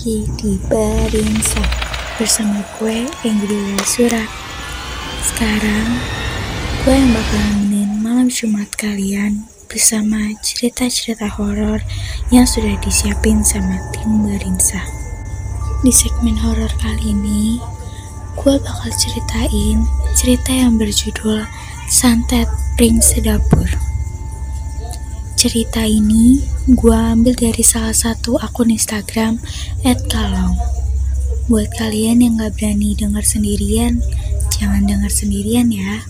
lagi di Barinsa bersama gue Ingrid Sura. Sekarang gue yang bakal nemenin malam Jumat kalian bersama cerita-cerita horor yang sudah disiapin sama tim Barinsa. Di segmen horor kali ini, gue bakal ceritain cerita yang berjudul Santet Prince Dapur. Cerita ini gue ambil dari salah satu akun Instagram @kalong. Buat kalian yang gak berani dengar sendirian, jangan dengar sendirian ya.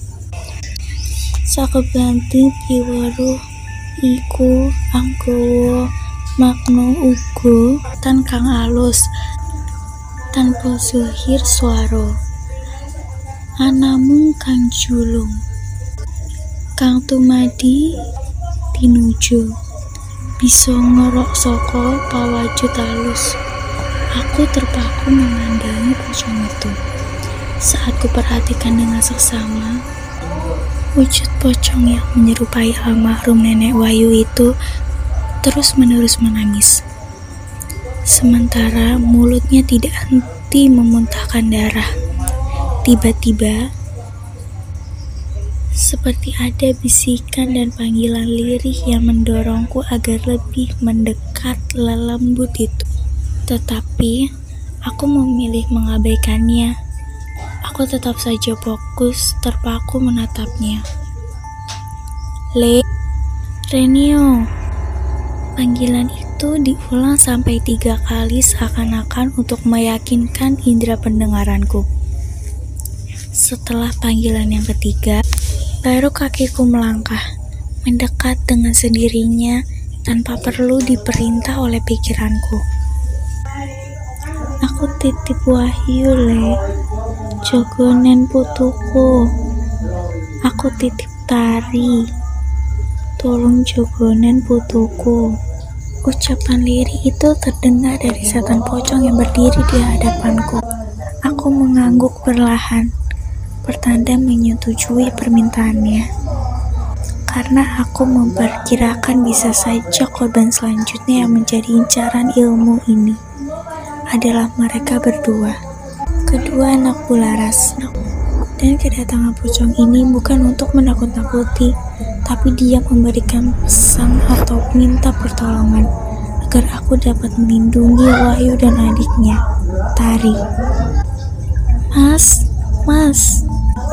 Sakebanti piwaru iku angkowo makno ugo tan kang alus tanpa zuhir suaro anamung kang julung kang tumadi pinuju. Bisa ngorok soko pawajud halus aku terpaku memandangi pocong itu saat kuperhatikan dengan seksama wujud pocong yang menyerupai almarhum nenek Wayu itu terus menerus menangis. Sementara mulutnya tidak henti memuntahkan darah. Tiba-tiba seperti ada bisikan dan panggilan lirih yang mendorongku agar lebih mendekat lelembut itu. Tetapi, aku memilih mengabaikannya. Aku tetap saja fokus, terpaku menatapnya. Le, Renio. Panggilan itu diulang sampai tiga kali seakan-akan untuk meyakinkan indera pendengaranku. Setelah panggilan yang ketiga, Baru kakiku melangkah, mendekat dengan sendirinya tanpa perlu diperintah oleh pikiranku. Aku titip wahyu le, jogonen putuku. Aku titip tari, tolong jogonen putuku. Ucapan lirih itu terdengar dari setan pocong yang berdiri di hadapanku. Aku mengangguk perlahan pertanda menyetujui permintaannya. Karena aku memperkirakan bisa saja korban selanjutnya yang menjadi incaran ilmu ini adalah mereka berdua. Kedua anak bularas. Dan kedatangan pocong ini bukan untuk menakut-nakuti, tapi dia memberikan pesan atau minta pertolongan agar aku dapat melindungi Wahyu dan adiknya, Tari. Mas, Mas,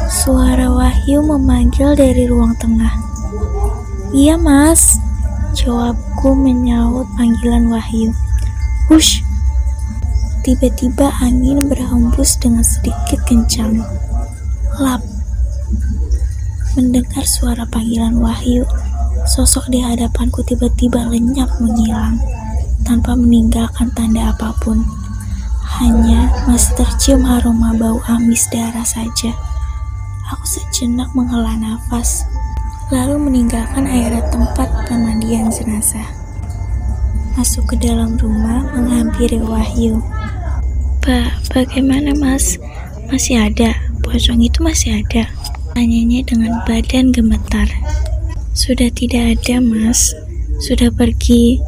Suara Wahyu memanggil dari ruang tengah. Iya mas, jawabku menyaut panggilan Wahyu. Hush! Tiba-tiba angin berhembus dengan sedikit kencang. Lap. Mendengar suara panggilan Wahyu, sosok di hadapanku tiba-tiba lenyap menghilang tanpa meninggalkan tanda apa pun. Hanya masih tercium aroma bau amis darah saja. Aku sejenak menghela nafas, lalu meninggalkan area tempat pemandian jenazah. Masuk ke dalam rumah menghampiri Wahyu. Pak, bagaimana mas? Masih ada? Pocong itu masih ada? Tanyanya dengan badan gemetar. Sudah tidak ada mas, sudah pergi.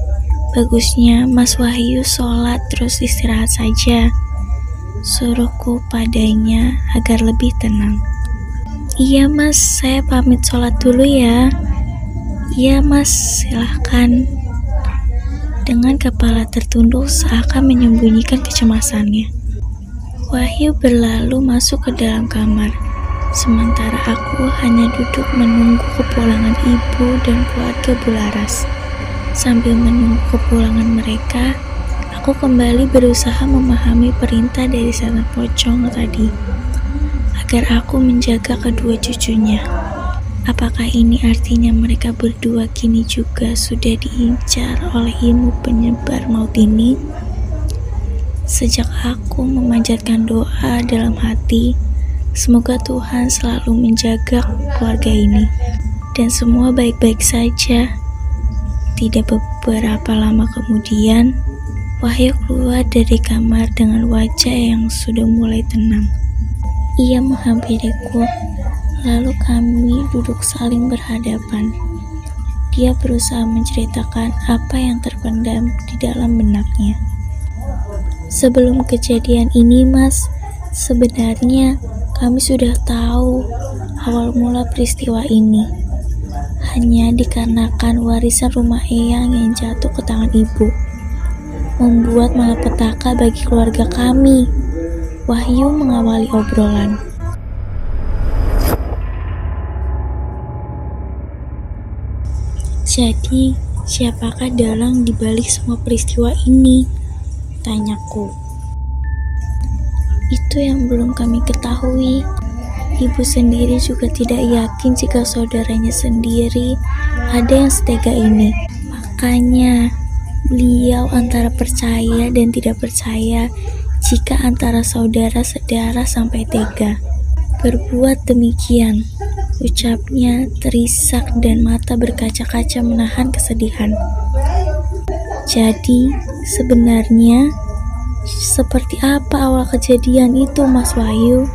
Bagusnya Mas Wahyu sholat terus istirahat saja. Suruhku padanya agar lebih tenang. Iya mas, saya pamit sholat dulu ya. Iya mas, silahkan. Dengan kepala tertunduk seakan menyembunyikan kecemasannya. Wahyu berlalu masuk ke dalam kamar. Sementara aku hanya duduk menunggu kepulangan ibu dan keluarga Bularas. Sambil menunggu kepulangan mereka, aku kembali berusaha memahami perintah dari sana pocong tadi agar aku menjaga kedua cucunya. Apakah ini artinya mereka berdua kini juga sudah diincar oleh ilmu penyebar maut ini? Sejak aku memanjatkan doa dalam hati, semoga Tuhan selalu menjaga keluarga ini dan semua baik-baik saja. Tidak beberapa lama kemudian, Wahyu keluar dari kamar dengan wajah yang sudah mulai tenang. Ia menghampiriku, lalu kami duduk saling berhadapan. Dia berusaha menceritakan apa yang terpendam di dalam benaknya. Sebelum kejadian ini, Mas, sebenarnya kami sudah tahu awal mula peristiwa ini. Hanya dikarenakan warisan rumah Eyang yang jatuh ke tangan ibu, membuat malapetaka bagi keluarga kami. Wahyu mengawali obrolan. Jadi, siapakah dalang dibalik semua peristiwa ini? Tanyaku. Itu yang belum kami ketahui. Ibu sendiri juga tidak yakin jika saudaranya sendiri ada yang setega ini. Makanya, beliau antara percaya dan tidak percaya jika antara saudara sedara sampai tega. Berbuat demikian. Ucapnya terisak dan mata berkaca-kaca menahan kesedihan. Jadi, sebenarnya seperti apa awal kejadian itu, Mas Wahyu?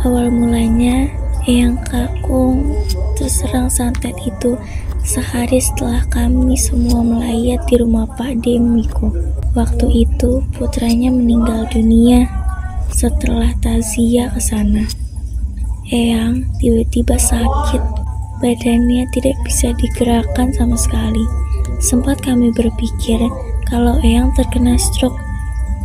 Awal mulanya, Eyang Kakung terserang santet itu sehari setelah kami semua melayat di rumah Pak Demiko. Waktu itu, putranya meninggal dunia setelah Tazia ke sana. Eyang tiba-tiba sakit, badannya tidak bisa digerakkan sama sekali. Sempat kami berpikir kalau Eyang terkena stroke,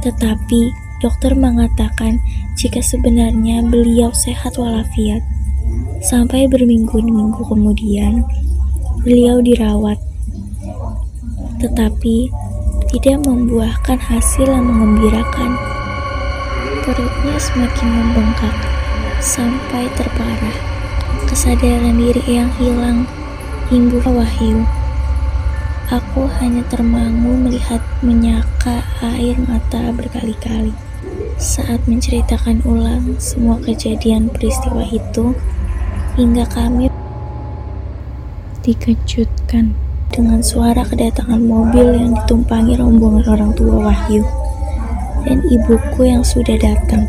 tetapi dokter mengatakan jika sebenarnya beliau sehat walafiat. Sampai berminggu-minggu kemudian, beliau dirawat, tetapi tidak membuahkan hasil yang mengembirakan. Perutnya semakin membengkak sampai terparah. Kesadaran diri yang hilang, hingga wahyu. Aku hanya termangu melihat menyaka air mata berkali-kali. Saat menceritakan ulang semua kejadian peristiwa itu, hingga kami dikejutkan dengan suara kedatangan mobil yang ditumpangi rombongan orang tua Wahyu dan ibuku yang sudah datang.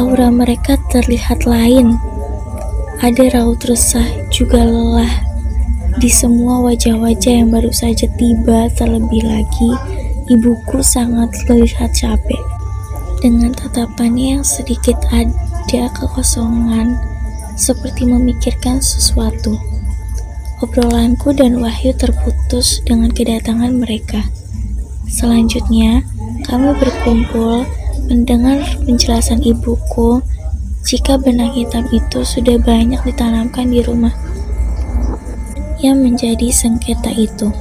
Aura mereka terlihat lain. Ada raut resah juga lelah di semua wajah-wajah yang baru saja tiba. Terlebih lagi, ibuku sangat terlihat capek. Dengan tatapannya yang sedikit ada kekosongan, seperti memikirkan sesuatu. Obrolanku dan Wahyu terputus dengan kedatangan mereka. Selanjutnya, kami berkumpul Mendengar penjelasan ibuku, jika benang hitam itu sudah banyak ditanamkan di rumah yang menjadi sengketa itu.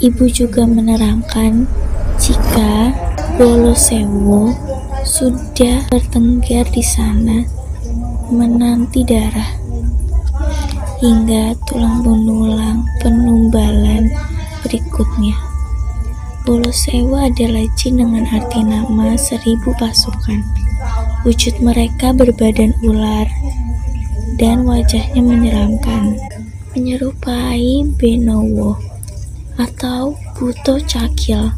Ibu juga menerangkan jika Bolo Sewu sudah bertengger di sana menanti darah hingga tulang benulang penumbalan berikutnya. Pulau Sewa adalah jin dengan arti nama seribu pasukan. Wujud mereka berbadan ular dan wajahnya menyeramkan, menyerupai Benowo atau Buto Cakil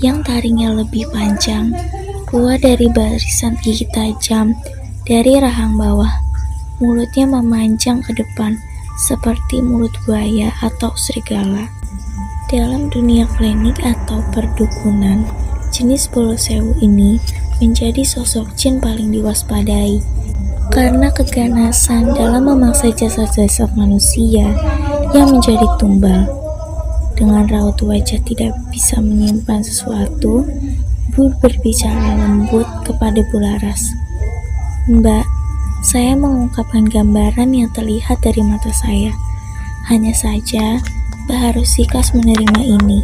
yang taringnya lebih panjang, keluar dari barisan gigi tajam dari rahang bawah. Mulutnya memanjang ke depan seperti mulut buaya atau serigala. Dalam dunia klinik atau perdukunan, jenis sewu ini menjadi sosok jin paling diwaspadai karena keganasan dalam memaksa jasad-jasad manusia yang menjadi tumbal. Dengan raut wajah tidak bisa menyimpan sesuatu, Bu berbicara lembut kepada Bularas. Mbak, saya mengungkapkan gambaran yang terlihat dari mata saya. Hanya saja, Mbak harus ikhlas menerima ini.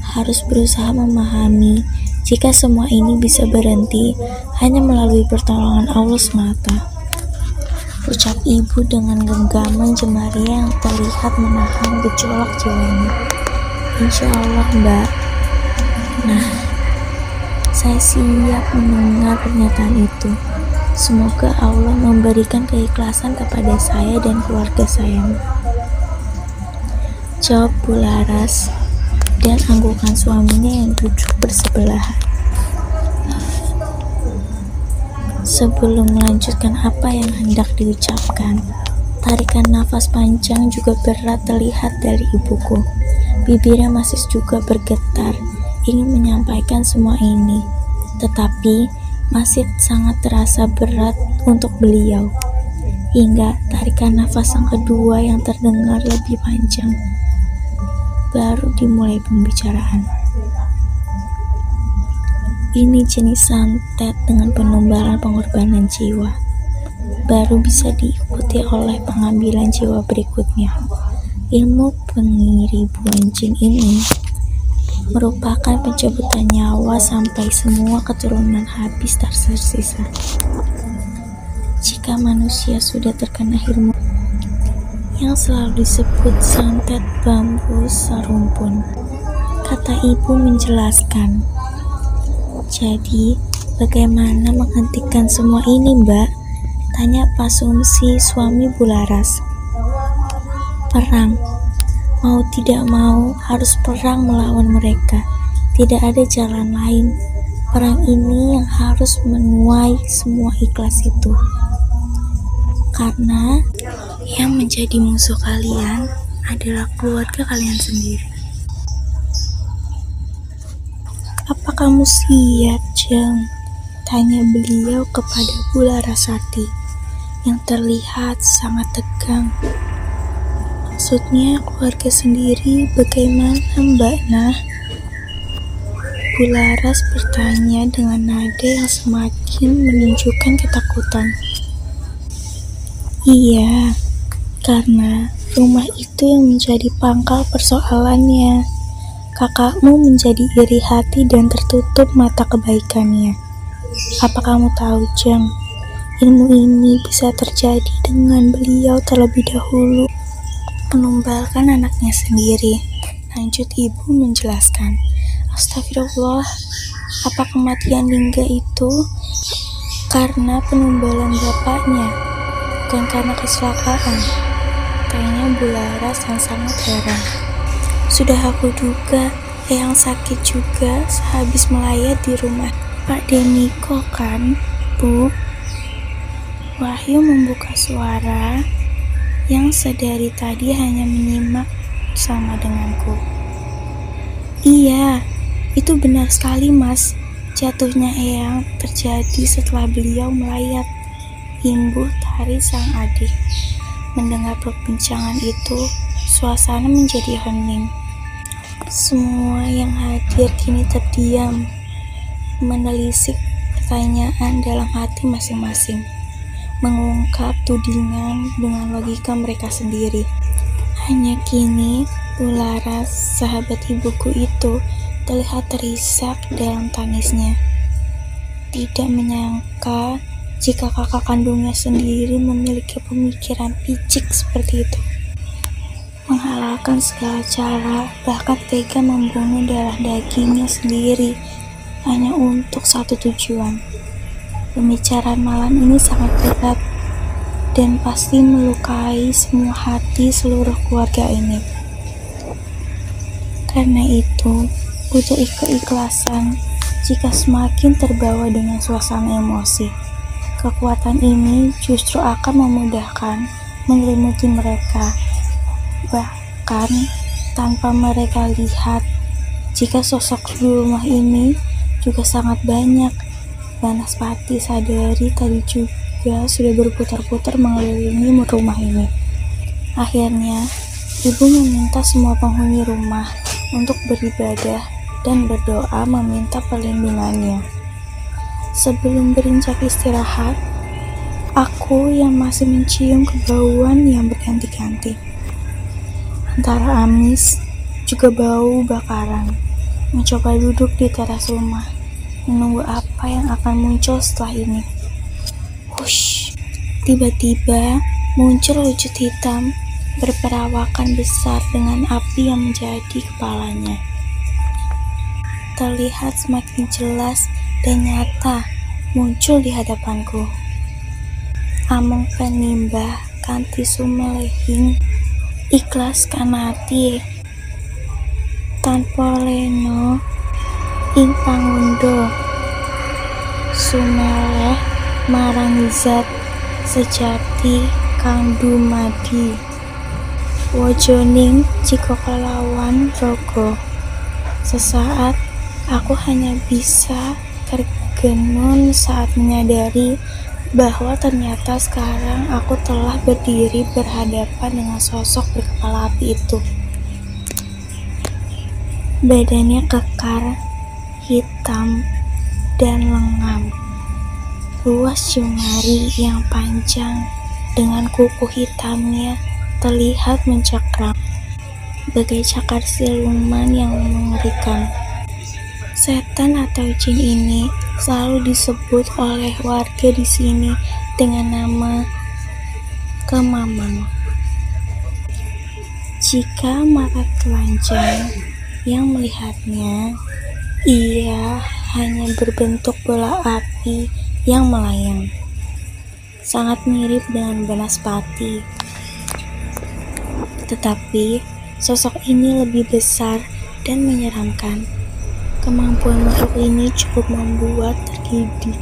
Harus berusaha memahami jika semua ini bisa berhenti hanya melalui pertolongan Allah semata. Ucap ibu dengan genggaman jemari yang terlihat menahan gejolak jiwanya. Insya Allah mbak. Nah, saya siap mendengar pernyataan itu. Semoga Allah memberikan keikhlasan kepada saya dan keluarga saya. Jawab Bularas dan anggukan suaminya yang duduk bersebelahan. Sebelum melanjutkan apa yang hendak diucapkan, tarikan nafas panjang juga berat terlihat dari ibuku. Bibirnya masih juga bergetar ingin menyampaikan semua ini, tetapi masih sangat terasa berat untuk beliau. Hingga tarikan nafas yang kedua yang terdengar lebih panjang. Baru dimulai pembicaraan. Ini jenis santet dengan penumbalan pengorbanan jiwa. Baru bisa diikuti oleh pengambilan jiwa berikutnya. Ilmu pengiribuan jin ini merupakan pencabutan nyawa sampai semua keturunan habis tersisa. Jika manusia sudah terkena ilmu yang selalu disebut santet bambu sarumpun, kata ibu menjelaskan jadi, bagaimana menghentikan semua ini, Mbak? Tanya Pak Sumsi, suami Bularas. Perang. Mau tidak mau, harus perang melawan mereka. Tidak ada jalan lain. Perang ini yang harus menuai semua ikhlas itu. Karena yang menjadi musuh kalian adalah keluarga kalian sendiri. Apa kamu siap, Jeng? Tanya beliau kepada Bula Rasati yang terlihat sangat tegang. Maksudnya keluarga sendiri bagaimana Mbak Nah? Bularas bertanya dengan nada yang semakin menunjukkan ketakutan. Iya, karena rumah itu yang menjadi pangkal persoalannya kakakmu menjadi iri hati dan tertutup mata kebaikannya. Apa kamu tahu, Jang? Ilmu ini bisa terjadi dengan beliau terlebih dahulu menumbalkan anaknya sendiri. Lanjut ibu menjelaskan. Astagfirullah, apa kematian Lingga itu karena penumbalan bapaknya, bukan karena kecelakaan? Tanya Bularas yang sangat heran. Sudah aku duga yang sakit juga sehabis melayat di rumah Pak Deniko kan, Bu? Wahyu membuka suara yang sedari tadi hanya menyimak sama denganku. Iya, itu benar sekali mas. Jatuhnya Eyang terjadi setelah beliau melayat. Imbuh tari sang adik. Mendengar perbincangan itu, suasana menjadi hening. Semua yang hadir kini terdiam, menelisik pertanyaan dalam hati masing-masing, mengungkap tudingan dengan logika mereka sendiri. Hanya kini, Ularas, sahabat ibuku itu, terlihat terisak dalam tangisnya. Tidak menyangka jika kakak kandungnya sendiri memiliki pemikiran picik seperti itu menghalalkan segala cara, bahkan tega membunuh darah dagingnya sendiri hanya untuk satu tujuan. Pembicaraan malam ini sangat berat dan pasti melukai semua hati seluruh keluarga ini. Karena itu, butuh keikhlasan jika semakin terbawa dengan suasana emosi. Kekuatan ini justru akan memudahkan menyelimuti mereka bahkan tanpa mereka lihat jika sosok di rumah ini juga sangat banyak. Banaspati sadari tadi juga sudah berputar-putar mengelilingi rumah ini. Akhirnya, ibu meminta semua penghuni rumah untuk beribadah dan berdoa meminta perlindungannya. Sebelum berinjak istirahat, aku yang masih mencium kebauan yang berganti-ganti antara amis juga bau bakaran. Mencoba duduk di teras rumah, menunggu apa yang akan muncul setelah ini. Hush, tiba-tiba muncul wujud hitam berperawakan besar dengan api yang menjadi kepalanya. Terlihat semakin jelas dan nyata muncul di hadapanku. Among penimba kanti sumelehing ikhlas kanati tanpa leno ing pangundo sumeleh marang zat sejati kang dumadi wajoning jika kelawan rogo sesaat Aku hanya bisa tergenun saat menyadari bahwa ternyata sekarang aku telah berdiri berhadapan dengan sosok berkepala api itu. Badannya kekar, hitam, dan lengan. Luas jemari yang panjang dengan kuku hitamnya terlihat mencakram, bagai cakar siluman yang mengerikan. Setan atau jin ini selalu disebut oleh warga di sini dengan nama kemamang. Jika mata telanjang yang melihatnya, ia hanya berbentuk bola api yang melayang. Sangat mirip dengan Banaspati. Tetapi sosok ini lebih besar dan menyeramkan. Kemampuan makhluk ini cukup membuat tergidik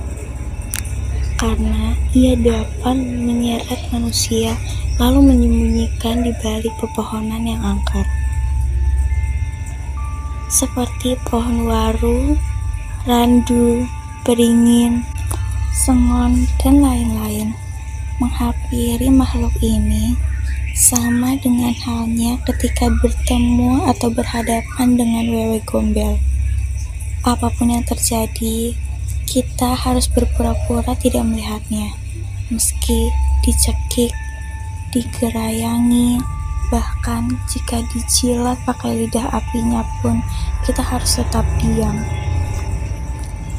karena ia dapat menyeret manusia lalu menyembunyikan di balik pepohonan yang angker. Seperti pohon waru, randu, beringin, sengon, dan lain-lain. Menghampiri makhluk ini sama dengan halnya ketika bertemu atau berhadapan dengan wewe gombel. Apa pun yang terjadi, kita harus berpura-pura tidak melihatnya. Meski dicekik, digerayangi, bahkan jika dijilat pakai lidah apinya pun, kita harus tetap diam.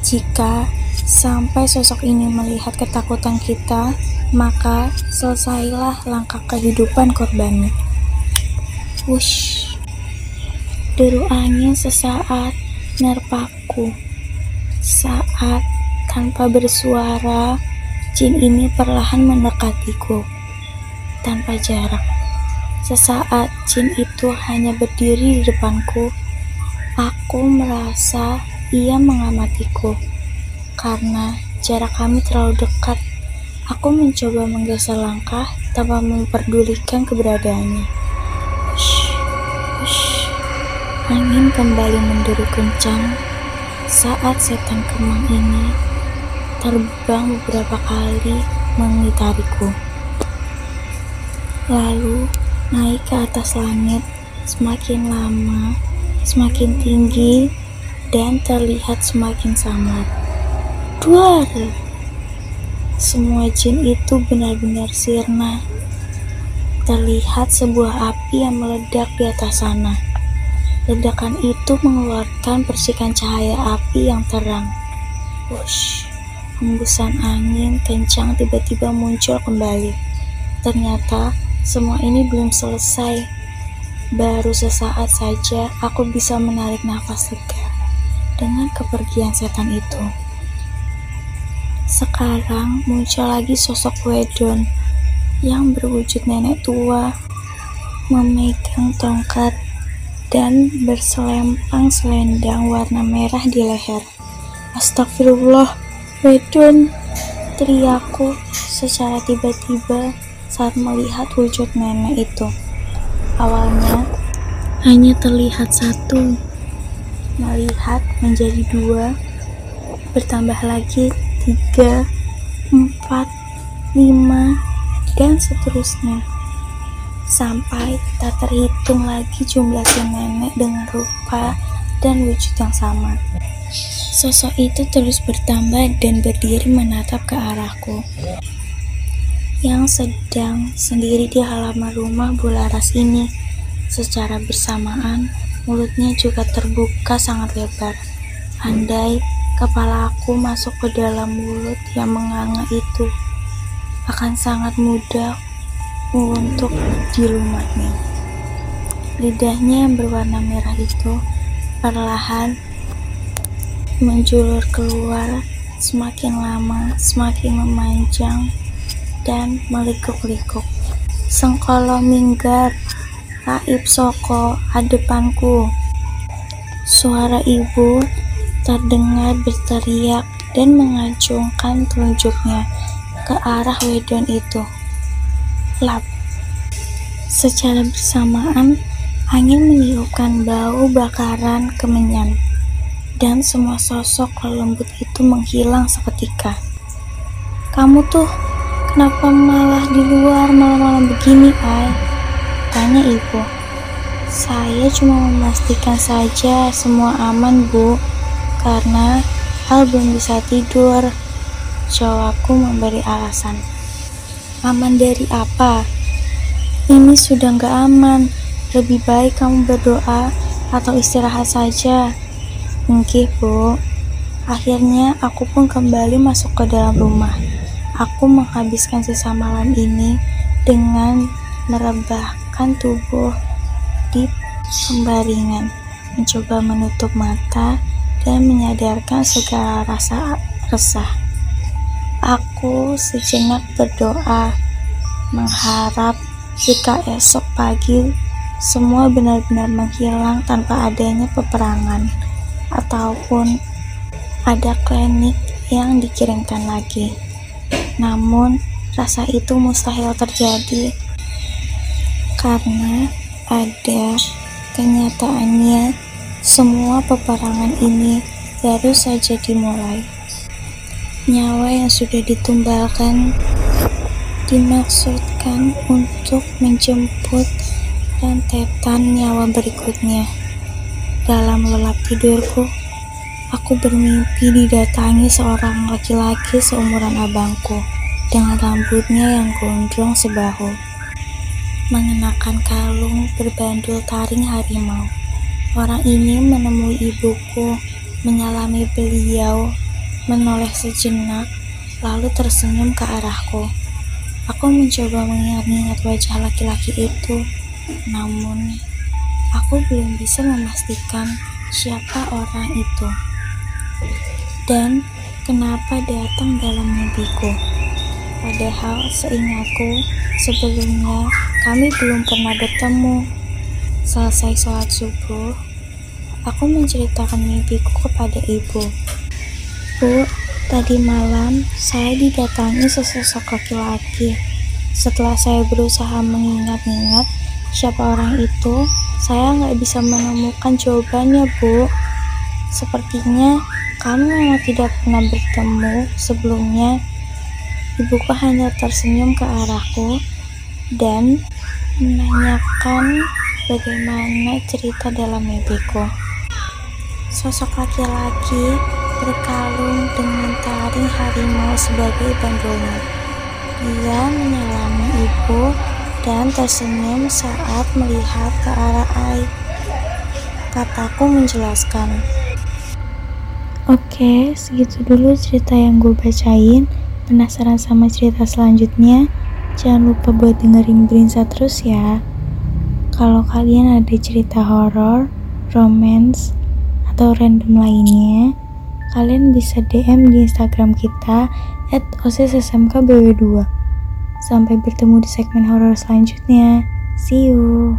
Jika sampai sosok ini melihat ketakutan kita, maka selesailah langkah kehidupan korbannya. Wush, deru angin sesaat nerpaku. Saat tanpa bersuara, jin ini perlahan mendekatiku. Tanpa jarak. Sesaat jin itu hanya berdiri di depanku. Aku merasa ia mengamatiku. Karena jarak kami terlalu dekat, aku mencoba menggeser langkah tanpa memperdulikan keberadaannya. Angin kembali menderu kencang saat setan kemang ini terbang beberapa kali mengitariku. Lalu naik ke atas langit semakin lama, semakin tinggi, dan terlihat semakin samar. Duar! Semua jin itu benar-benar sirna. Terlihat sebuah api yang meledak di atas sana. Ledakan itu mengeluarkan percikan cahaya api yang terang. Wush, hembusan angin kencang tiba-tiba muncul kembali. Ternyata semua ini belum selesai. Baru sesaat saja aku bisa menarik nafas lega dengan kepergian setan itu. Sekarang muncul lagi sosok Wedon yang berwujud nenek tua memegang tongkat dan berselempang selendang warna merah di leher. Astagfirullah, Wedun, teriakku secara tiba-tiba saat melihat wujud nenek itu. Awalnya hanya terlihat satu, melihat menjadi dua, bertambah lagi tiga, empat, lima, dan seterusnya sampai tak terhitung lagi jumlah si nenek dengan rupa dan wujud yang sama. Sosok itu terus bertambah dan berdiri menatap ke arahku yang sedang sendiri di halaman rumah Bularas ini. Secara bersamaan, mulutnya juga terbuka sangat lebar. Andai kepala aku masuk ke dalam mulut yang menganga itu, akan sangat mudah untuk dilumatnya. Lidahnya yang berwarna merah itu perlahan menjulur keluar semakin lama semakin memanjang dan melikuk-likuk. Sengkolo minggat, raib soko adepanku. Suara ibu terdengar berteriak dan mengacungkan telunjuknya ke arah wedon itu lap. Secara bersamaan, angin meniupkan bau bakaran kemenyan dan semua sosok lembut itu menghilang seketika. Kamu tuh kenapa malah di luar malam-malam begini, Ay? Tanya ibu. Saya cuma memastikan saja semua aman, Bu, karena Al belum bisa tidur. Jawabku memberi alasan. Aman dari apa? Ini sudah nggak aman. Lebih baik kamu berdoa atau istirahat saja. Mungkin, Bu. Akhirnya aku pun kembali masuk ke dalam rumah. Aku menghabiskan sisa malam ini dengan tubuh di pembaringan, mencoba menutup mata dan menyadarkan segala rasa resah. Aku sejenak berdoa, mengharap jika esok pagi semua benar-benar menghilang tanpa adanya peperangan ataupun ada klinik yang dikirimkan lagi. Namun, rasa itu mustahil terjadi karena ada kenyataannya semua peperangan ini baru saja dimulai. Nyawa yang sudah ditumbalkan dimaksudkan untuk menjemput rentetan nyawa berikutnya. Dalam lelap tidurku, aku bermimpi didatangi seorang laki-laki seumuran abangku dengan rambutnya yang gondrong sebahu, mengenakan kalung berbandul taring harimau. Orang ini menemui ibuku, menyalami beliau, menoleh sejenak, lalu tersenyum ke arahku. Aku mencoba mengingat-ingat wajah laki-laki itu, namun, aku belum bisa memastikan siapa orang itu dan kenapa datang dalam mimpiku. Padahal seingatku, sebelumnya kami belum pernah bertemu. Selesai sholat subuh, aku menceritakan mimpiku kepada ibu. Bu, tadi malam saya didatangi sesosok laki-laki. Setelah saya berusaha mengingat-ingat, siapa orang itu, saya nggak bisa menemukan jawabannya, Bu. Sepertinya kamu memang tidak pernah bertemu sebelumnya. Ibuku hanya tersenyum ke arahku dan menanyakan bagaimana cerita dalam mimpiku. Sosok laki-laki berkalung dengan taring harimau sebagai bandulnya. Dia menyalami ibu dan tersenyum saat melihat ke arah Ai. Kataku menjelaskan. Oke, segitu dulu cerita yang gue bacain. Penasaran sama cerita selanjutnya? Jangan lupa buat dengerin Brinsa terus ya. Kalau kalian ada cerita horor, romance, atau random lainnya, kalian bisa DM di Instagram kita at osissmkbw2. Sampai bertemu di segmen horor selanjutnya. See you.